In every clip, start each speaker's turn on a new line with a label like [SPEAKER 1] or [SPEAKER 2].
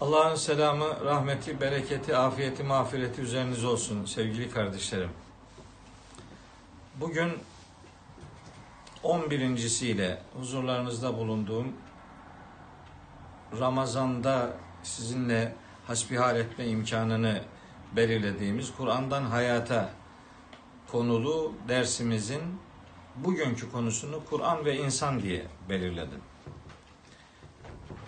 [SPEAKER 1] Allah'ın selamı, rahmeti, bereketi, afiyeti, mağfireti üzerinize olsun sevgili kardeşlerim. Bugün 11.siyle huzurlarınızda bulunduğum Ramazan'da sizinle hasbihal etme imkanını belirlediğimiz Kur'an'dan Hayata konulu dersimizin bugünkü konusunu Kur'an ve insan diye belirledim.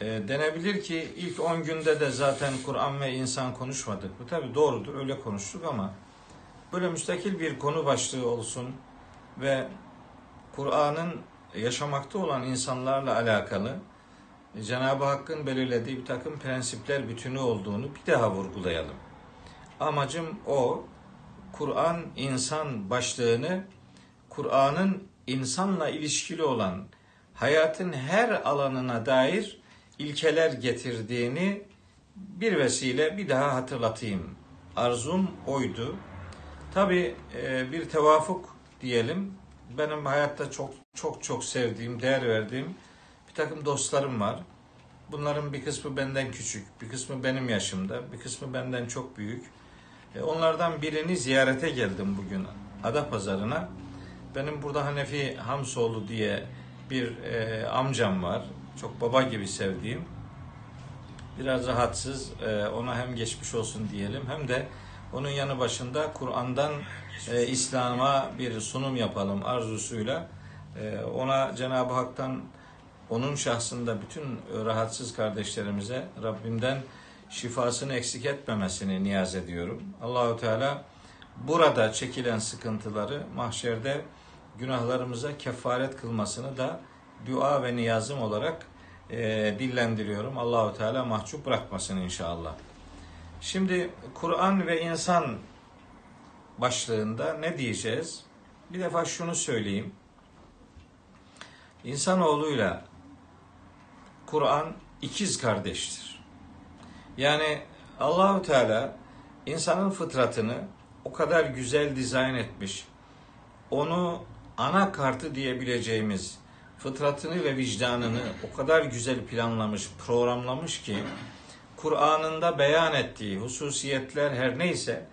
[SPEAKER 1] E, denebilir ki ilk 10 günde de zaten Kur'an ve insan konuşmadık. Bu tabi doğrudur öyle konuştuk ama böyle müstakil bir konu başlığı olsun ve Kur'an'ın yaşamakta olan insanlarla alakalı Cenab-ı Hakk'ın belirlediği bir takım prensipler bütünü olduğunu bir daha vurgulayalım. Amacım o, Kur'an insan başlığını Kur'an'ın insanla ilişkili olan hayatın her alanına dair ilkeler getirdiğini bir vesile bir daha hatırlatayım. Arzum oydu. Tabi bir tevafuk diyelim. Benim hayatta çok çok çok sevdiğim, değer verdiğim bir takım dostlarım var. Bunların bir kısmı benden küçük, bir kısmı benim yaşımda, bir kısmı benden çok büyük. E, onlardan birini ziyarete geldim bugün Adapazarı'na. Benim burada Hanefi Hamsoğlu diye bir e, amcam var. Çok baba gibi sevdiğim. Biraz rahatsız. E, ona hem geçmiş olsun diyelim hem de onun yanı başında Kur'an'dan e, İslam'a bir sunum yapalım arzusuyla. E, ona Cenab-ı Hak'tan onun şahsında bütün rahatsız kardeşlerimize Rabbimden şifasını eksik etmemesini niyaz ediyorum. Allahu Teala burada çekilen sıkıntıları mahşerde günahlarımıza kefaret kılmasını da dua ve niyazım olarak e, dillendiriyorum. Allahu Teala mahcup bırakmasın inşallah. Şimdi Kur'an ve insan başlığında ne diyeceğiz? Bir defa şunu söyleyeyim. İnsanoğluyla Kur'an ikiz kardeştir. Yani Allahu Teala insanın fıtratını o kadar güzel dizayn etmiş. Onu ana kartı diyebileceğimiz fıtratını ve vicdanını o kadar güzel planlamış, programlamış ki Kur'an'ında beyan ettiği hususiyetler her neyse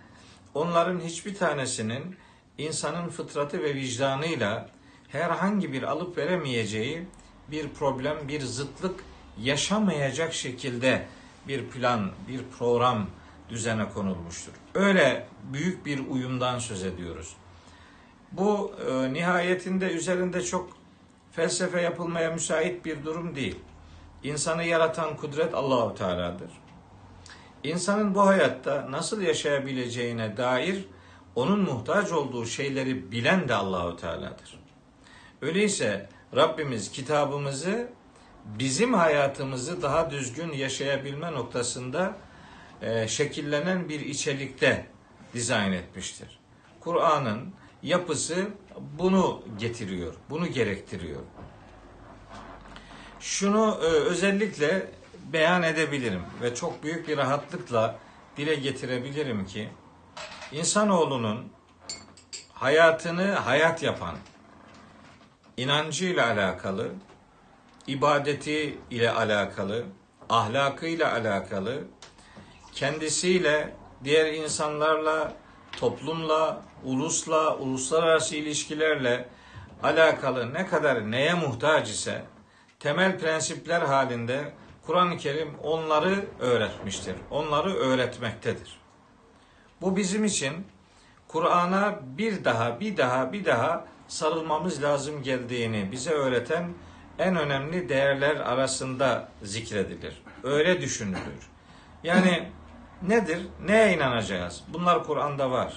[SPEAKER 1] onların hiçbir tanesinin insanın fıtratı ve vicdanıyla herhangi bir alıp veremeyeceği bir problem, bir zıtlık yaşamayacak şekilde bir plan, bir program düzene konulmuştur. Öyle büyük bir uyumdan söz ediyoruz. Bu e, nihayetinde üzerinde çok felsefe yapılmaya müsait bir durum değil. İnsanı yaratan kudret Allahu Teala'dır. İnsanın bu hayatta nasıl yaşayabileceğine dair onun muhtaç olduğu şeyleri bilen de Allahu Teala'dır. Öyleyse Rabbimiz kitabımızı bizim hayatımızı daha düzgün yaşayabilme noktasında e, şekillenen bir içerikte dizayn etmiştir. Kur'an'ın yapısı bunu getiriyor, bunu gerektiriyor. Şunu e, özellikle beyan edebilirim ve çok büyük bir rahatlıkla dile getirebilirim ki insanoğlunun hayatını hayat yapan, inancıyla alakalı, ibadeti ile alakalı, ahlakıyla alakalı, kendisiyle, diğer insanlarla, toplumla, ulusla, uluslararası ilişkilerle alakalı ne kadar neye muhtaç ise temel prensipler halinde Kur'an-ı Kerim onları öğretmiştir. Onları öğretmektedir. Bu bizim için Kur'an'a bir daha, bir daha, bir daha sarılmamız lazım geldiğini bize öğreten en önemli değerler arasında zikredilir. Öyle düşünülür. Yani nedir? Neye inanacağız? Bunlar Kur'an'da var.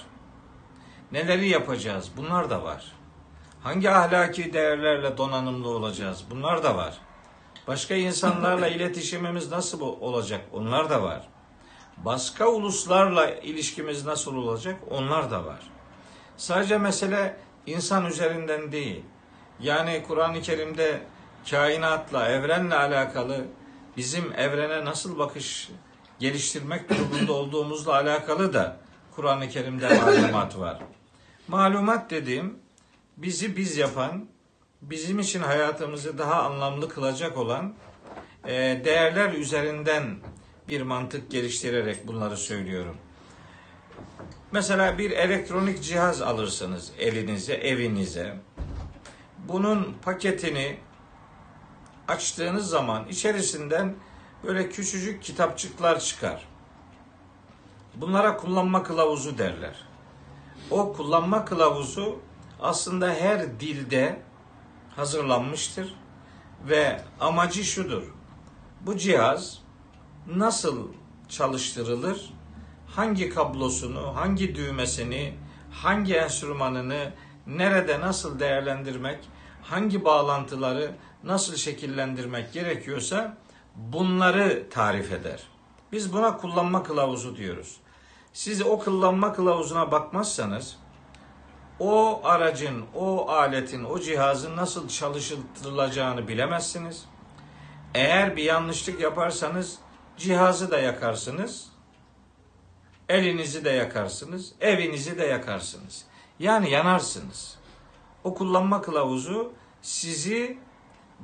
[SPEAKER 1] Neleri yapacağız? Bunlar da var. Hangi ahlaki değerlerle donanımlı olacağız? Bunlar da var. Başka insanlarla iletişimimiz nasıl olacak? Onlar da var. Başka uluslarla ilişkimiz nasıl olacak? Onlar da var. Sadece mesele insan üzerinden değil. Yani Kur'an-ı Kerim'de kainatla, evrenle alakalı bizim evrene nasıl bakış geliştirmek durumunda olduğumuzla alakalı da Kur'an-ı Kerim'de malumat var. Malumat dediğim bizi biz yapan, bizim için hayatımızı daha anlamlı kılacak olan e, değerler üzerinden bir mantık geliştirerek bunları söylüyorum. Mesela bir elektronik cihaz alırsınız elinize, evinize. Bunun paketini açtığınız zaman içerisinden böyle küçücük kitapçıklar çıkar. Bunlara kullanma kılavuzu derler. O kullanma kılavuzu aslında her dilde hazırlanmıştır ve amacı şudur. Bu cihaz nasıl çalıştırılır? Hangi kablosunu, hangi düğmesini, hangi enstrümanını nerede nasıl değerlendirmek, hangi bağlantıları nasıl şekillendirmek gerekiyorsa bunları tarif eder. Biz buna kullanma kılavuzu diyoruz. Siz o kullanma kılavuzuna bakmazsanız o aracın, o aletin, o cihazın nasıl çalıştırılacağını bilemezsiniz. Eğer bir yanlışlık yaparsanız cihazı da yakarsınız, elinizi de yakarsınız, evinizi de yakarsınız. Yani yanarsınız. O kullanma kılavuzu sizi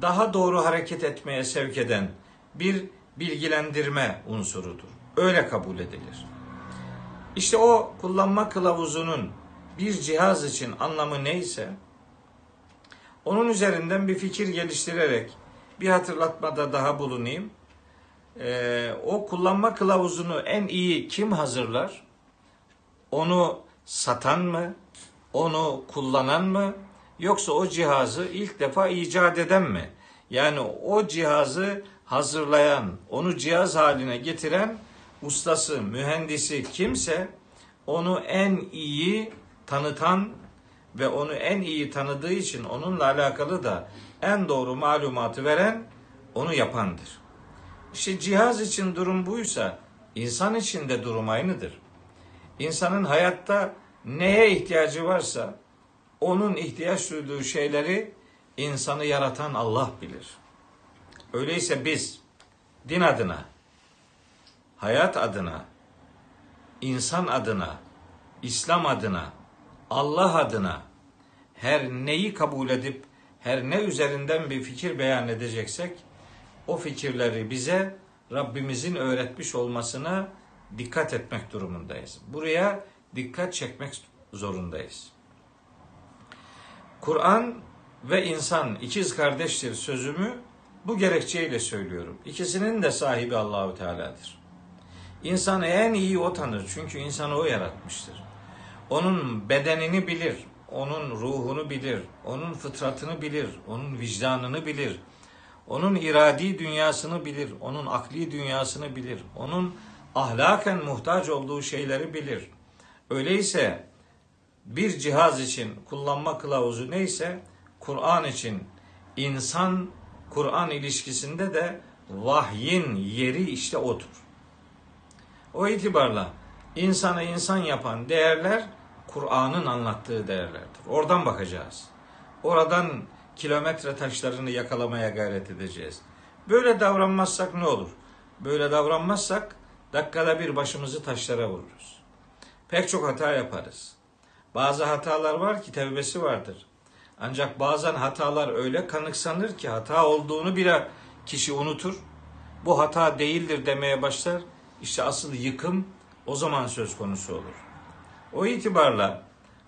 [SPEAKER 1] daha doğru hareket etmeye sevk eden bir bilgilendirme unsurudur. Öyle kabul edilir. İşte o kullanma kılavuzunun bir cihaz için anlamı neyse onun üzerinden bir fikir geliştirerek bir hatırlatmada daha bulunayım. Ee, o kullanma kılavuzunu en iyi kim hazırlar? Onu satan mı? Onu kullanan mı? Yoksa o cihazı ilk defa icat eden mi? Yani o cihazı hazırlayan, onu cihaz haline getiren ustası, mühendisi kimse onu en iyi tanıtan ve onu en iyi tanıdığı için onunla alakalı da en doğru malumatı veren onu yapandır. İşte cihaz için durum buysa insan için de durum aynıdır. İnsanın hayatta neye ihtiyacı varsa onun ihtiyaç duyduğu şeyleri insanı yaratan Allah bilir. Öyleyse biz din adına, hayat adına, insan adına, İslam adına, Allah adına her neyi kabul edip her ne üzerinden bir fikir beyan edeceksek o fikirleri bize Rabbimizin öğretmiş olmasına dikkat etmek durumundayız. Buraya dikkat çekmek zorundayız. Kur'an ve insan ikiz kardeştir sözümü bu gerekçeyle söylüyorum. İkisinin de sahibi Allahu Teala'dır. İnsanı en iyi o tanır çünkü insanı o yaratmıştır. Onun bedenini bilir, onun ruhunu bilir, onun fıtratını bilir, onun vicdanını bilir, onun iradi dünyasını bilir, onun akli dünyasını bilir, onun ahlaken muhtaç olduğu şeyleri bilir. Öyleyse bir cihaz için kullanma kılavuzu neyse Kur'an için insan Kur'an ilişkisinde de vahyin yeri işte odur. O itibarla insanı insan yapan değerler Kur'an'ın anlattığı değerlerdir. Oradan bakacağız. Oradan kilometre taşlarını yakalamaya gayret edeceğiz. Böyle davranmazsak ne olur? Böyle davranmazsak dakikada bir başımızı taşlara vururuz. Pek çok hata yaparız. Bazı hatalar var ki tevbesi vardır. Ancak bazen hatalar öyle kanıksanır ki hata olduğunu bile kişi unutur. Bu hata değildir demeye başlar. İşte asıl yıkım o zaman söz konusu olur. O itibarla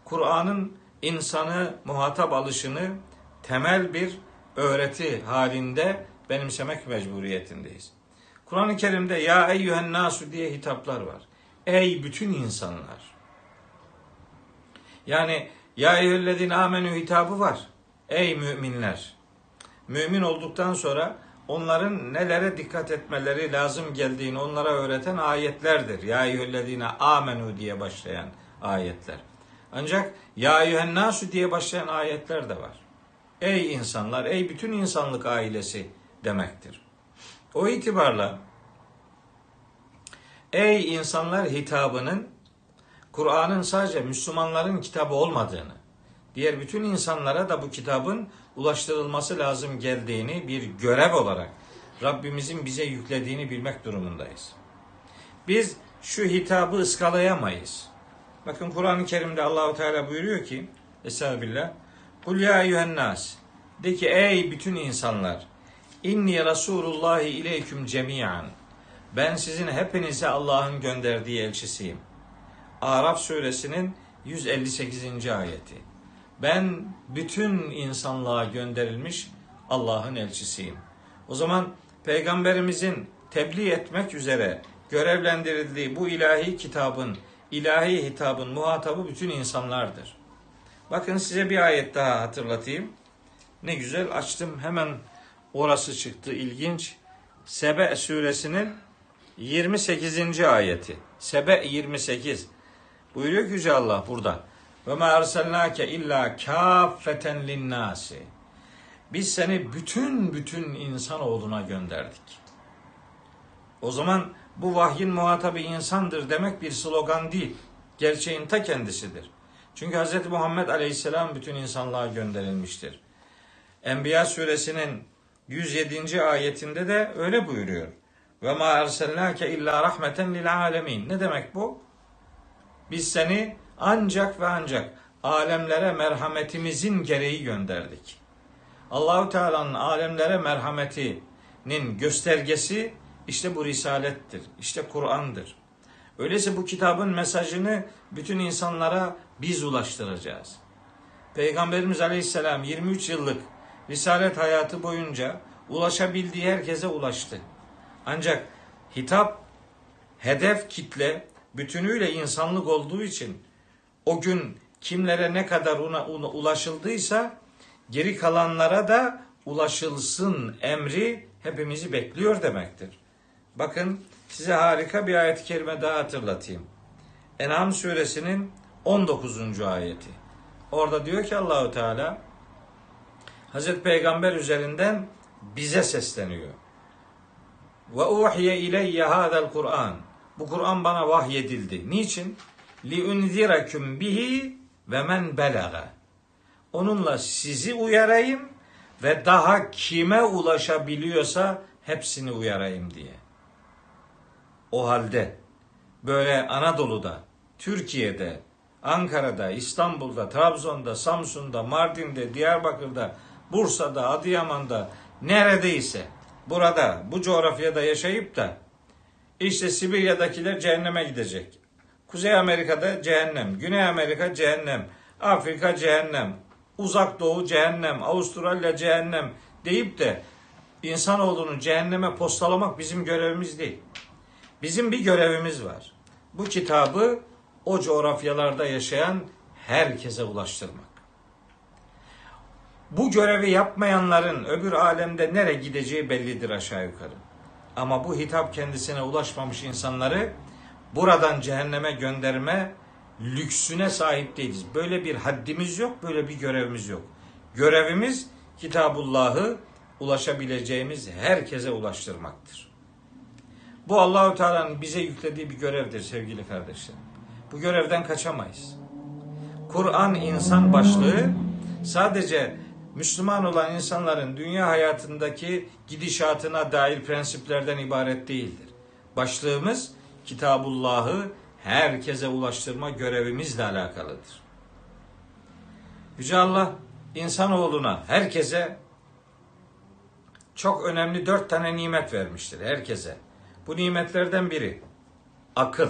[SPEAKER 1] Kur'an'ın insanı muhatap alışını temel bir öğreti halinde benimsemek mecburiyetindeyiz. Kur'an-ı Kerim'de ya eyyühen nasu diye hitaplar var. Ey bütün insanlar. Yani ya eyyühellezine amenü hitabı var. Ey müminler. Mümin olduktan sonra onların nelere dikkat etmeleri lazım geldiğini onlara öğreten ayetlerdir. Ya eyyühellezine amenu diye başlayan ayetler. Ancak ya eyyühen nasu diye başlayan ayetler de var. Ey insanlar, ey bütün insanlık ailesi demektir. O itibarla ey insanlar hitabının Kur'an'ın sadece Müslümanların kitabı olmadığını, diğer bütün insanlara da bu kitabın ulaştırılması lazım geldiğini bir görev olarak Rabbimizin bize yüklediğini bilmek durumundayız. Biz şu hitabı ıskalayamayız. Bakın Kur'an-ı Kerim'de Allahu Teala buyuruyor ki Estağfirullah. Kul ya eyyühen nas. De ki ey bütün insanlar. İnni Resulullah ileyküm cemiyan. Ben sizin hepinize Allah'ın gönderdiği elçisiyim. Araf suresinin 158. ayeti. Ben bütün insanlığa gönderilmiş Allah'ın elçisiyim. O zaman peygamberimizin tebliğ etmek üzere görevlendirildiği bu ilahi kitabın, ilahi hitabın muhatabı bütün insanlardır. Bakın size bir ayet daha hatırlatayım. Ne güzel açtım hemen orası çıktı ilginç. Sebe suresinin 28. ayeti. Sebe 28. Buyuruyor ki Yüce Allah burada. Ve ma erselnake illa kâffeten linnâsi. Biz seni bütün bütün insanoğluna gönderdik. O zaman bu vahyin muhatabı insandır demek bir slogan değil. Gerçeğin ta kendisidir. Çünkü Hz. Muhammed Aleyhisselam bütün insanlığa gönderilmiştir. Enbiya suresinin 107. ayetinde de öyle buyuruyor. Ve ma erselnake illa rahmeten lil alemin. Ne demek bu? Biz seni ancak ve ancak alemlere merhametimizin gereği gönderdik. Allahu Teala'nın alemlere merhametinin göstergesi işte bu risalettir. İşte Kur'an'dır. Öyleyse bu kitabın mesajını bütün insanlara biz ulaştıracağız. Peygamberimiz Aleyhisselam 23 yıllık risalet hayatı boyunca ulaşabildiği herkese ulaştı. Ancak hitap, hedef kitle bütünüyle insanlık olduğu için o gün kimlere ne kadar una, una ulaşıldıysa geri kalanlara da ulaşılsın emri hepimizi bekliyor demektir. Bakın size harika bir ayet-i kerime daha hatırlatayım. En'am suresinin 19. ayeti. Orada diyor ki Allahu Teala Hazreti Peygamber üzerinden bize sesleniyor. Ve uhiye ileyye hadel Kur'an. Bu Kur'an bana vahyedildi. Niçin? Li unziraküm bihi ve men belaga. Onunla sizi uyarayım ve daha kime ulaşabiliyorsa hepsini uyarayım diye. O halde böyle Anadolu'da, Türkiye'de, Ankara'da, İstanbul'da, Trabzon'da, Samsun'da, Mardin'de, Diyarbakır'da, Bursa'da, Adıyaman'da neredeyse burada bu coğrafyada yaşayıp da işte Sibirya'dakiler cehenneme gidecek. Kuzey Amerika'da cehennem, Güney Amerika cehennem, Afrika cehennem, Uzak Doğu cehennem, Avustralya cehennem deyip de insanoğlunu cehenneme postalamak bizim görevimiz değil. Bizim bir görevimiz var. Bu kitabı o coğrafyalarda yaşayan herkese ulaştırmak. Bu görevi yapmayanların öbür alemde nereye gideceği bellidir aşağı yukarı. Ama bu hitap kendisine ulaşmamış insanları buradan cehenneme gönderme lüksüne sahip değiliz. Böyle bir haddimiz yok, böyle bir görevimiz yok. Görevimiz Kitabullah'ı ulaşabileceğimiz herkese ulaştırmaktır. Bu Allahu Teala'nın bize yüklediği bir görevdir sevgili kardeşlerim. Bu görevden kaçamayız. Kur'an insan başlığı sadece Müslüman olan insanların dünya hayatındaki gidişatına dair prensiplerden ibaret değildir. Başlığımız Kitabullah'ı herkese ulaştırma görevimizle alakalıdır. Yüce Allah insanoğluna, herkese çok önemli dört tane nimet vermiştir herkese. Bu nimetlerden biri akıl,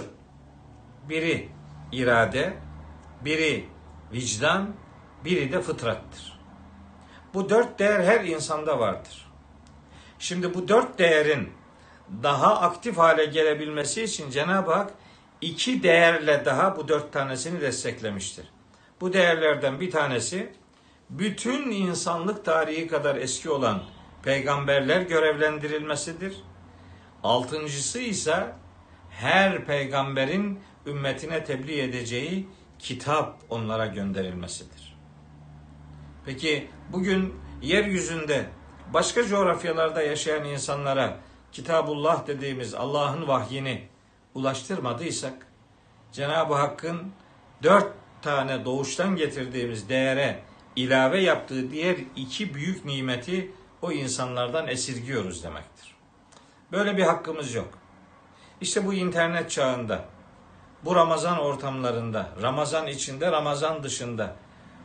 [SPEAKER 1] biri irade, biri vicdan, biri de fıtrattır. Bu dört değer her insanda vardır. Şimdi bu dört değerin daha aktif hale gelebilmesi için Cenab-ı Hak iki değerle daha bu dört tanesini desteklemiştir. Bu değerlerden bir tanesi bütün insanlık tarihi kadar eski olan peygamberler görevlendirilmesidir. Altıncısı ise her peygamberin ümmetine tebliğ edeceği kitap onlara gönderilmesidir. Peki bugün yeryüzünde başka coğrafyalarda yaşayan insanlara Kitabullah dediğimiz Allah'ın vahyini ulaştırmadıysak Cenab-ı Hakk'ın dört tane doğuştan getirdiğimiz değere ilave yaptığı diğer iki büyük nimeti o insanlardan esirgiyoruz demektir. Böyle bir hakkımız yok. İşte bu internet çağında, bu Ramazan ortamlarında, Ramazan içinde, Ramazan dışında,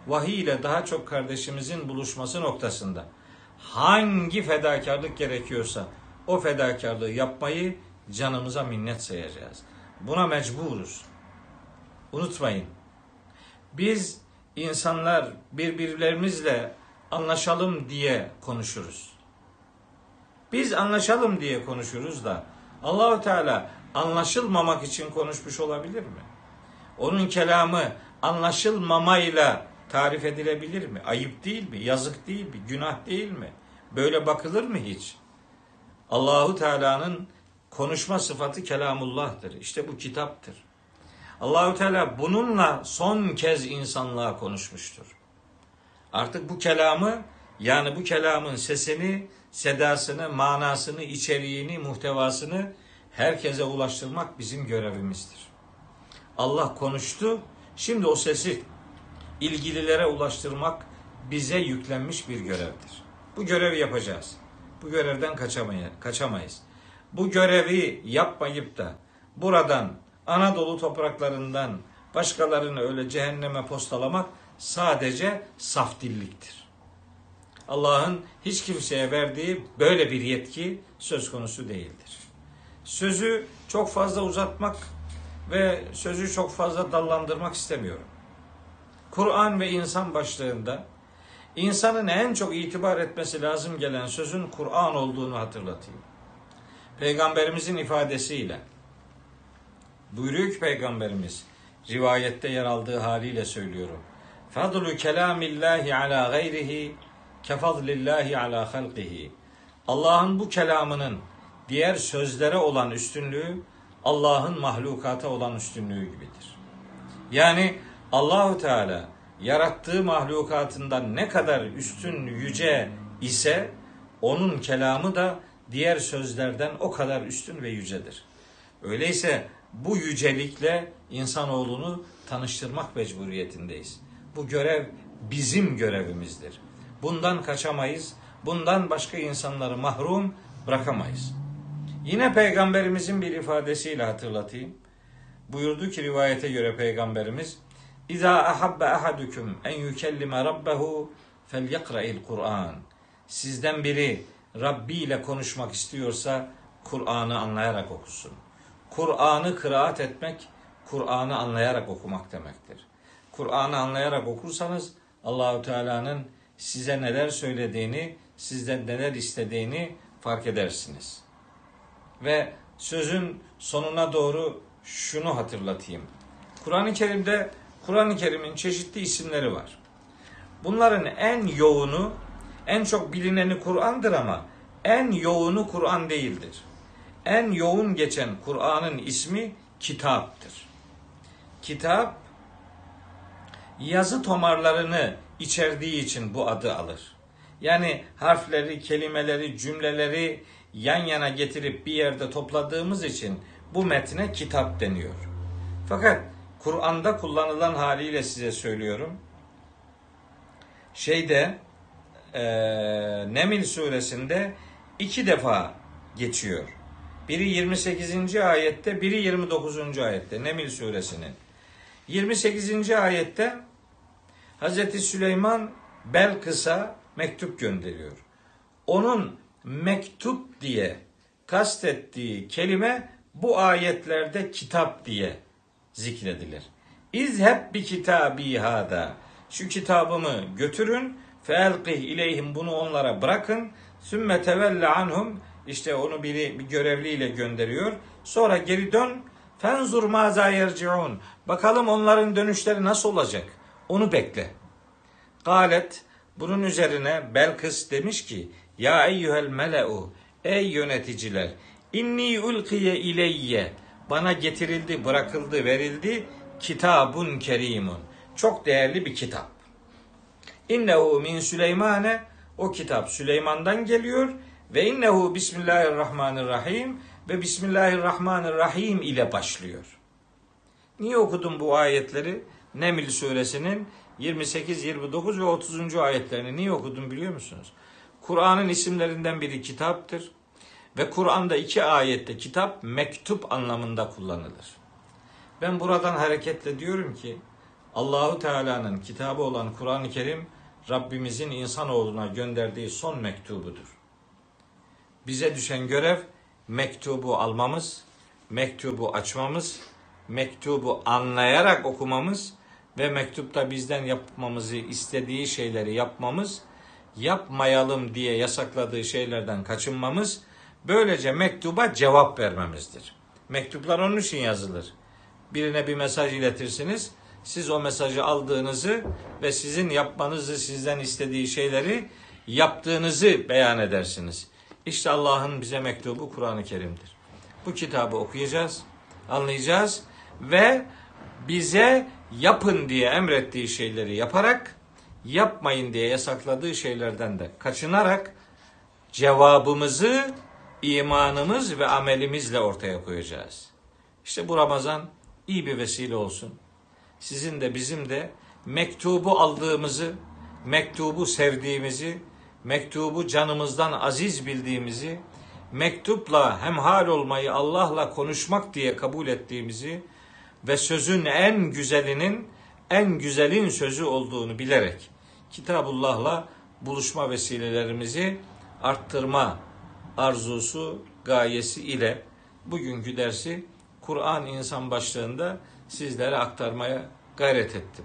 [SPEAKER 1] vahiy ile daha çok kardeşimizin buluşması noktasında hangi fedakarlık gerekiyorsa o fedakarlığı yapmayı canımıza minnet sayacağız. Buna mecburuz. Unutmayın. Biz insanlar birbirlerimizle anlaşalım diye konuşuruz. Biz anlaşalım diye konuşuruz da Allahu Teala anlaşılmamak için konuşmuş olabilir mi? Onun kelamı anlaşılmamayla tarif edilebilir mi? Ayıp değil mi? Yazık değil mi? Günah değil mi? Böyle bakılır mı hiç? Allahu Teala'nın konuşma sıfatı kelamullah'tır. İşte bu kitaptır. Allahu Teala bununla son kez insanlığa konuşmuştur. Artık bu kelamı yani bu kelamın sesini, sedasını, manasını, içeriğini, muhtevasını herkese ulaştırmak bizim görevimizdir. Allah konuştu. Şimdi o sesi ilgililere ulaştırmak bize yüklenmiş bir görevdir. Bu görevi yapacağız. Bu görevden kaçamayız. Bu görevi yapmayıp da buradan Anadolu topraklarından başkalarını öyle cehenneme postalamak sadece saf dilliktir. Allah'ın hiç kimseye verdiği böyle bir yetki söz konusu değildir. Sözü çok fazla uzatmak ve sözü çok fazla dallandırmak istemiyorum. Kur'an ve insan başlığında insanın en çok itibar etmesi lazım gelen sözün Kur'an olduğunu hatırlatayım. Peygamberimizin ifadesiyle buyuruyor ki Peygamberimiz rivayette yer aldığı haliyle söylüyorum. Fadlu kelamillahi ala gayrihi kefadlillahi ala halqihi. Allah'ın bu kelamının diğer sözlere olan üstünlüğü Allah'ın mahlukata olan üstünlüğü gibidir. Yani Allahu Teala yarattığı mahlukatından ne kadar üstün yüce ise onun kelamı da diğer sözlerden o kadar üstün ve yücedir. Öyleyse bu yücelikle insanoğlunu tanıştırmak mecburiyetindeyiz. Bu görev bizim görevimizdir. Bundan kaçamayız. Bundan başka insanları mahrum bırakamayız. Yine peygamberimizin bir ifadesiyle hatırlatayım. Buyurdu ki rivayete göre peygamberimiz İza ahabbe ahadukum en yukellime rabbehu felyakra'il Kur'an. Sizden biri Rabbi ile konuşmak istiyorsa Kur'an'ı anlayarak okusun. Kur'an'ı kıraat etmek, Kur'an'ı anlayarak okumak demektir. Kur'an'ı anlayarak okursanız Allahu Teala'nın size neler söylediğini, sizden neler istediğini fark edersiniz. Ve sözün sonuna doğru şunu hatırlatayım. Kur'an-ı Kerim'de Kur'an-ı Kerim'in çeşitli isimleri var. Bunların en yoğunu, en çok bilineni Kur'an'dır ama en yoğunu Kur'an değildir. En yoğun geçen Kur'an'ın ismi kitaptır. Kitap yazı tomarlarını içerdiği için bu adı alır. Yani harfleri, kelimeleri, cümleleri yan yana getirip bir yerde topladığımız için bu metne kitap deniyor. Fakat Kur'an'da kullanılan haliyle size söylüyorum. Şeyde e, Nemil suresinde iki defa geçiyor. Biri 28. ayette, biri 29. ayette Nemil suresinin. 28. ayette Hazreti Süleyman Belkıs'a mektup gönderiyor. Onun mektup diye kastettiği kelime bu ayetlerde kitap diye zikredilir. İzheb bi kitabi hada. Şu kitabımı götürün. Felqih ileyhim bunu onlara bırakın. Sümme tevelle anhum. İşte onu biri bir görevliyle gönderiyor. Sonra geri dön. Fenzur maza yerciun. Bakalım onların dönüşleri nasıl olacak? Onu bekle. Galet bunun üzerine Belkıs demiş ki Ya eyyuhel mele'u Ey yöneticiler inni ulkiye ileyye bana getirildi, bırakıldı, verildi kitabun kerimun. Çok değerli bir kitap. İnnehu min Süleymane o kitap Süleyman'dan geliyor ve innehu bismillahirrahmanirrahim ve bismillahirrahmanirrahim ile başlıyor. Niye okudum bu ayetleri? Neml suresinin 28, 29 ve 30. ayetlerini niye okudum biliyor musunuz? Kur'an'ın isimlerinden biri kitaptır. Ve Kur'an'da iki ayette kitap mektup anlamında kullanılır. Ben buradan hareketle diyorum ki Allahu Teala'nın kitabı olan Kur'an-ı Kerim Rabbimizin insanoğluna gönderdiği son mektubudur. Bize düşen görev mektubu almamız, mektubu açmamız, mektubu anlayarak okumamız ve mektupta bizden yapmamızı istediği şeyleri yapmamız, yapmayalım diye yasakladığı şeylerden kaçınmamız, böylece mektuba cevap vermemizdir. Mektuplar onun için yazılır. Birine bir mesaj iletirsiniz. Siz o mesajı aldığınızı ve sizin yapmanızı sizden istediği şeyleri yaptığınızı beyan edersiniz. İşte Allah'ın bize mektubu Kur'an-ı Kerim'dir. Bu kitabı okuyacağız, anlayacağız ve bize yapın diye emrettiği şeyleri yaparak, yapmayın diye yasakladığı şeylerden de kaçınarak cevabımızı imanımız ve amelimizle ortaya koyacağız. İşte bu Ramazan iyi bir vesile olsun. Sizin de bizim de mektubu aldığımızı, mektubu sevdiğimizi, mektubu canımızdan aziz bildiğimizi, mektupla hemhal olmayı Allah'la konuşmak diye kabul ettiğimizi ve sözün en güzelinin en güzelin sözü olduğunu bilerek Kitabullah'la buluşma vesilelerimizi arttırma arzusu, gayesi ile bugünkü dersi Kur'an insan başlığında sizlere aktarmaya gayret ettim.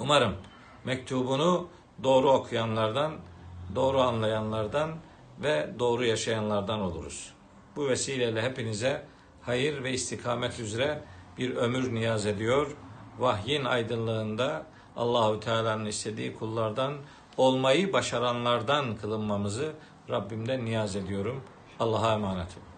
[SPEAKER 1] Umarım mektubunu doğru okuyanlardan, doğru anlayanlardan ve doğru yaşayanlardan oluruz. Bu vesileyle hepinize hayır ve istikamet üzere bir ömür niyaz ediyor. Vahyin aydınlığında Allahü Teala'nın istediği kullardan olmayı başaranlardan kılınmamızı Rabbimden niyaz ediyorum. Allah'a emanet olun.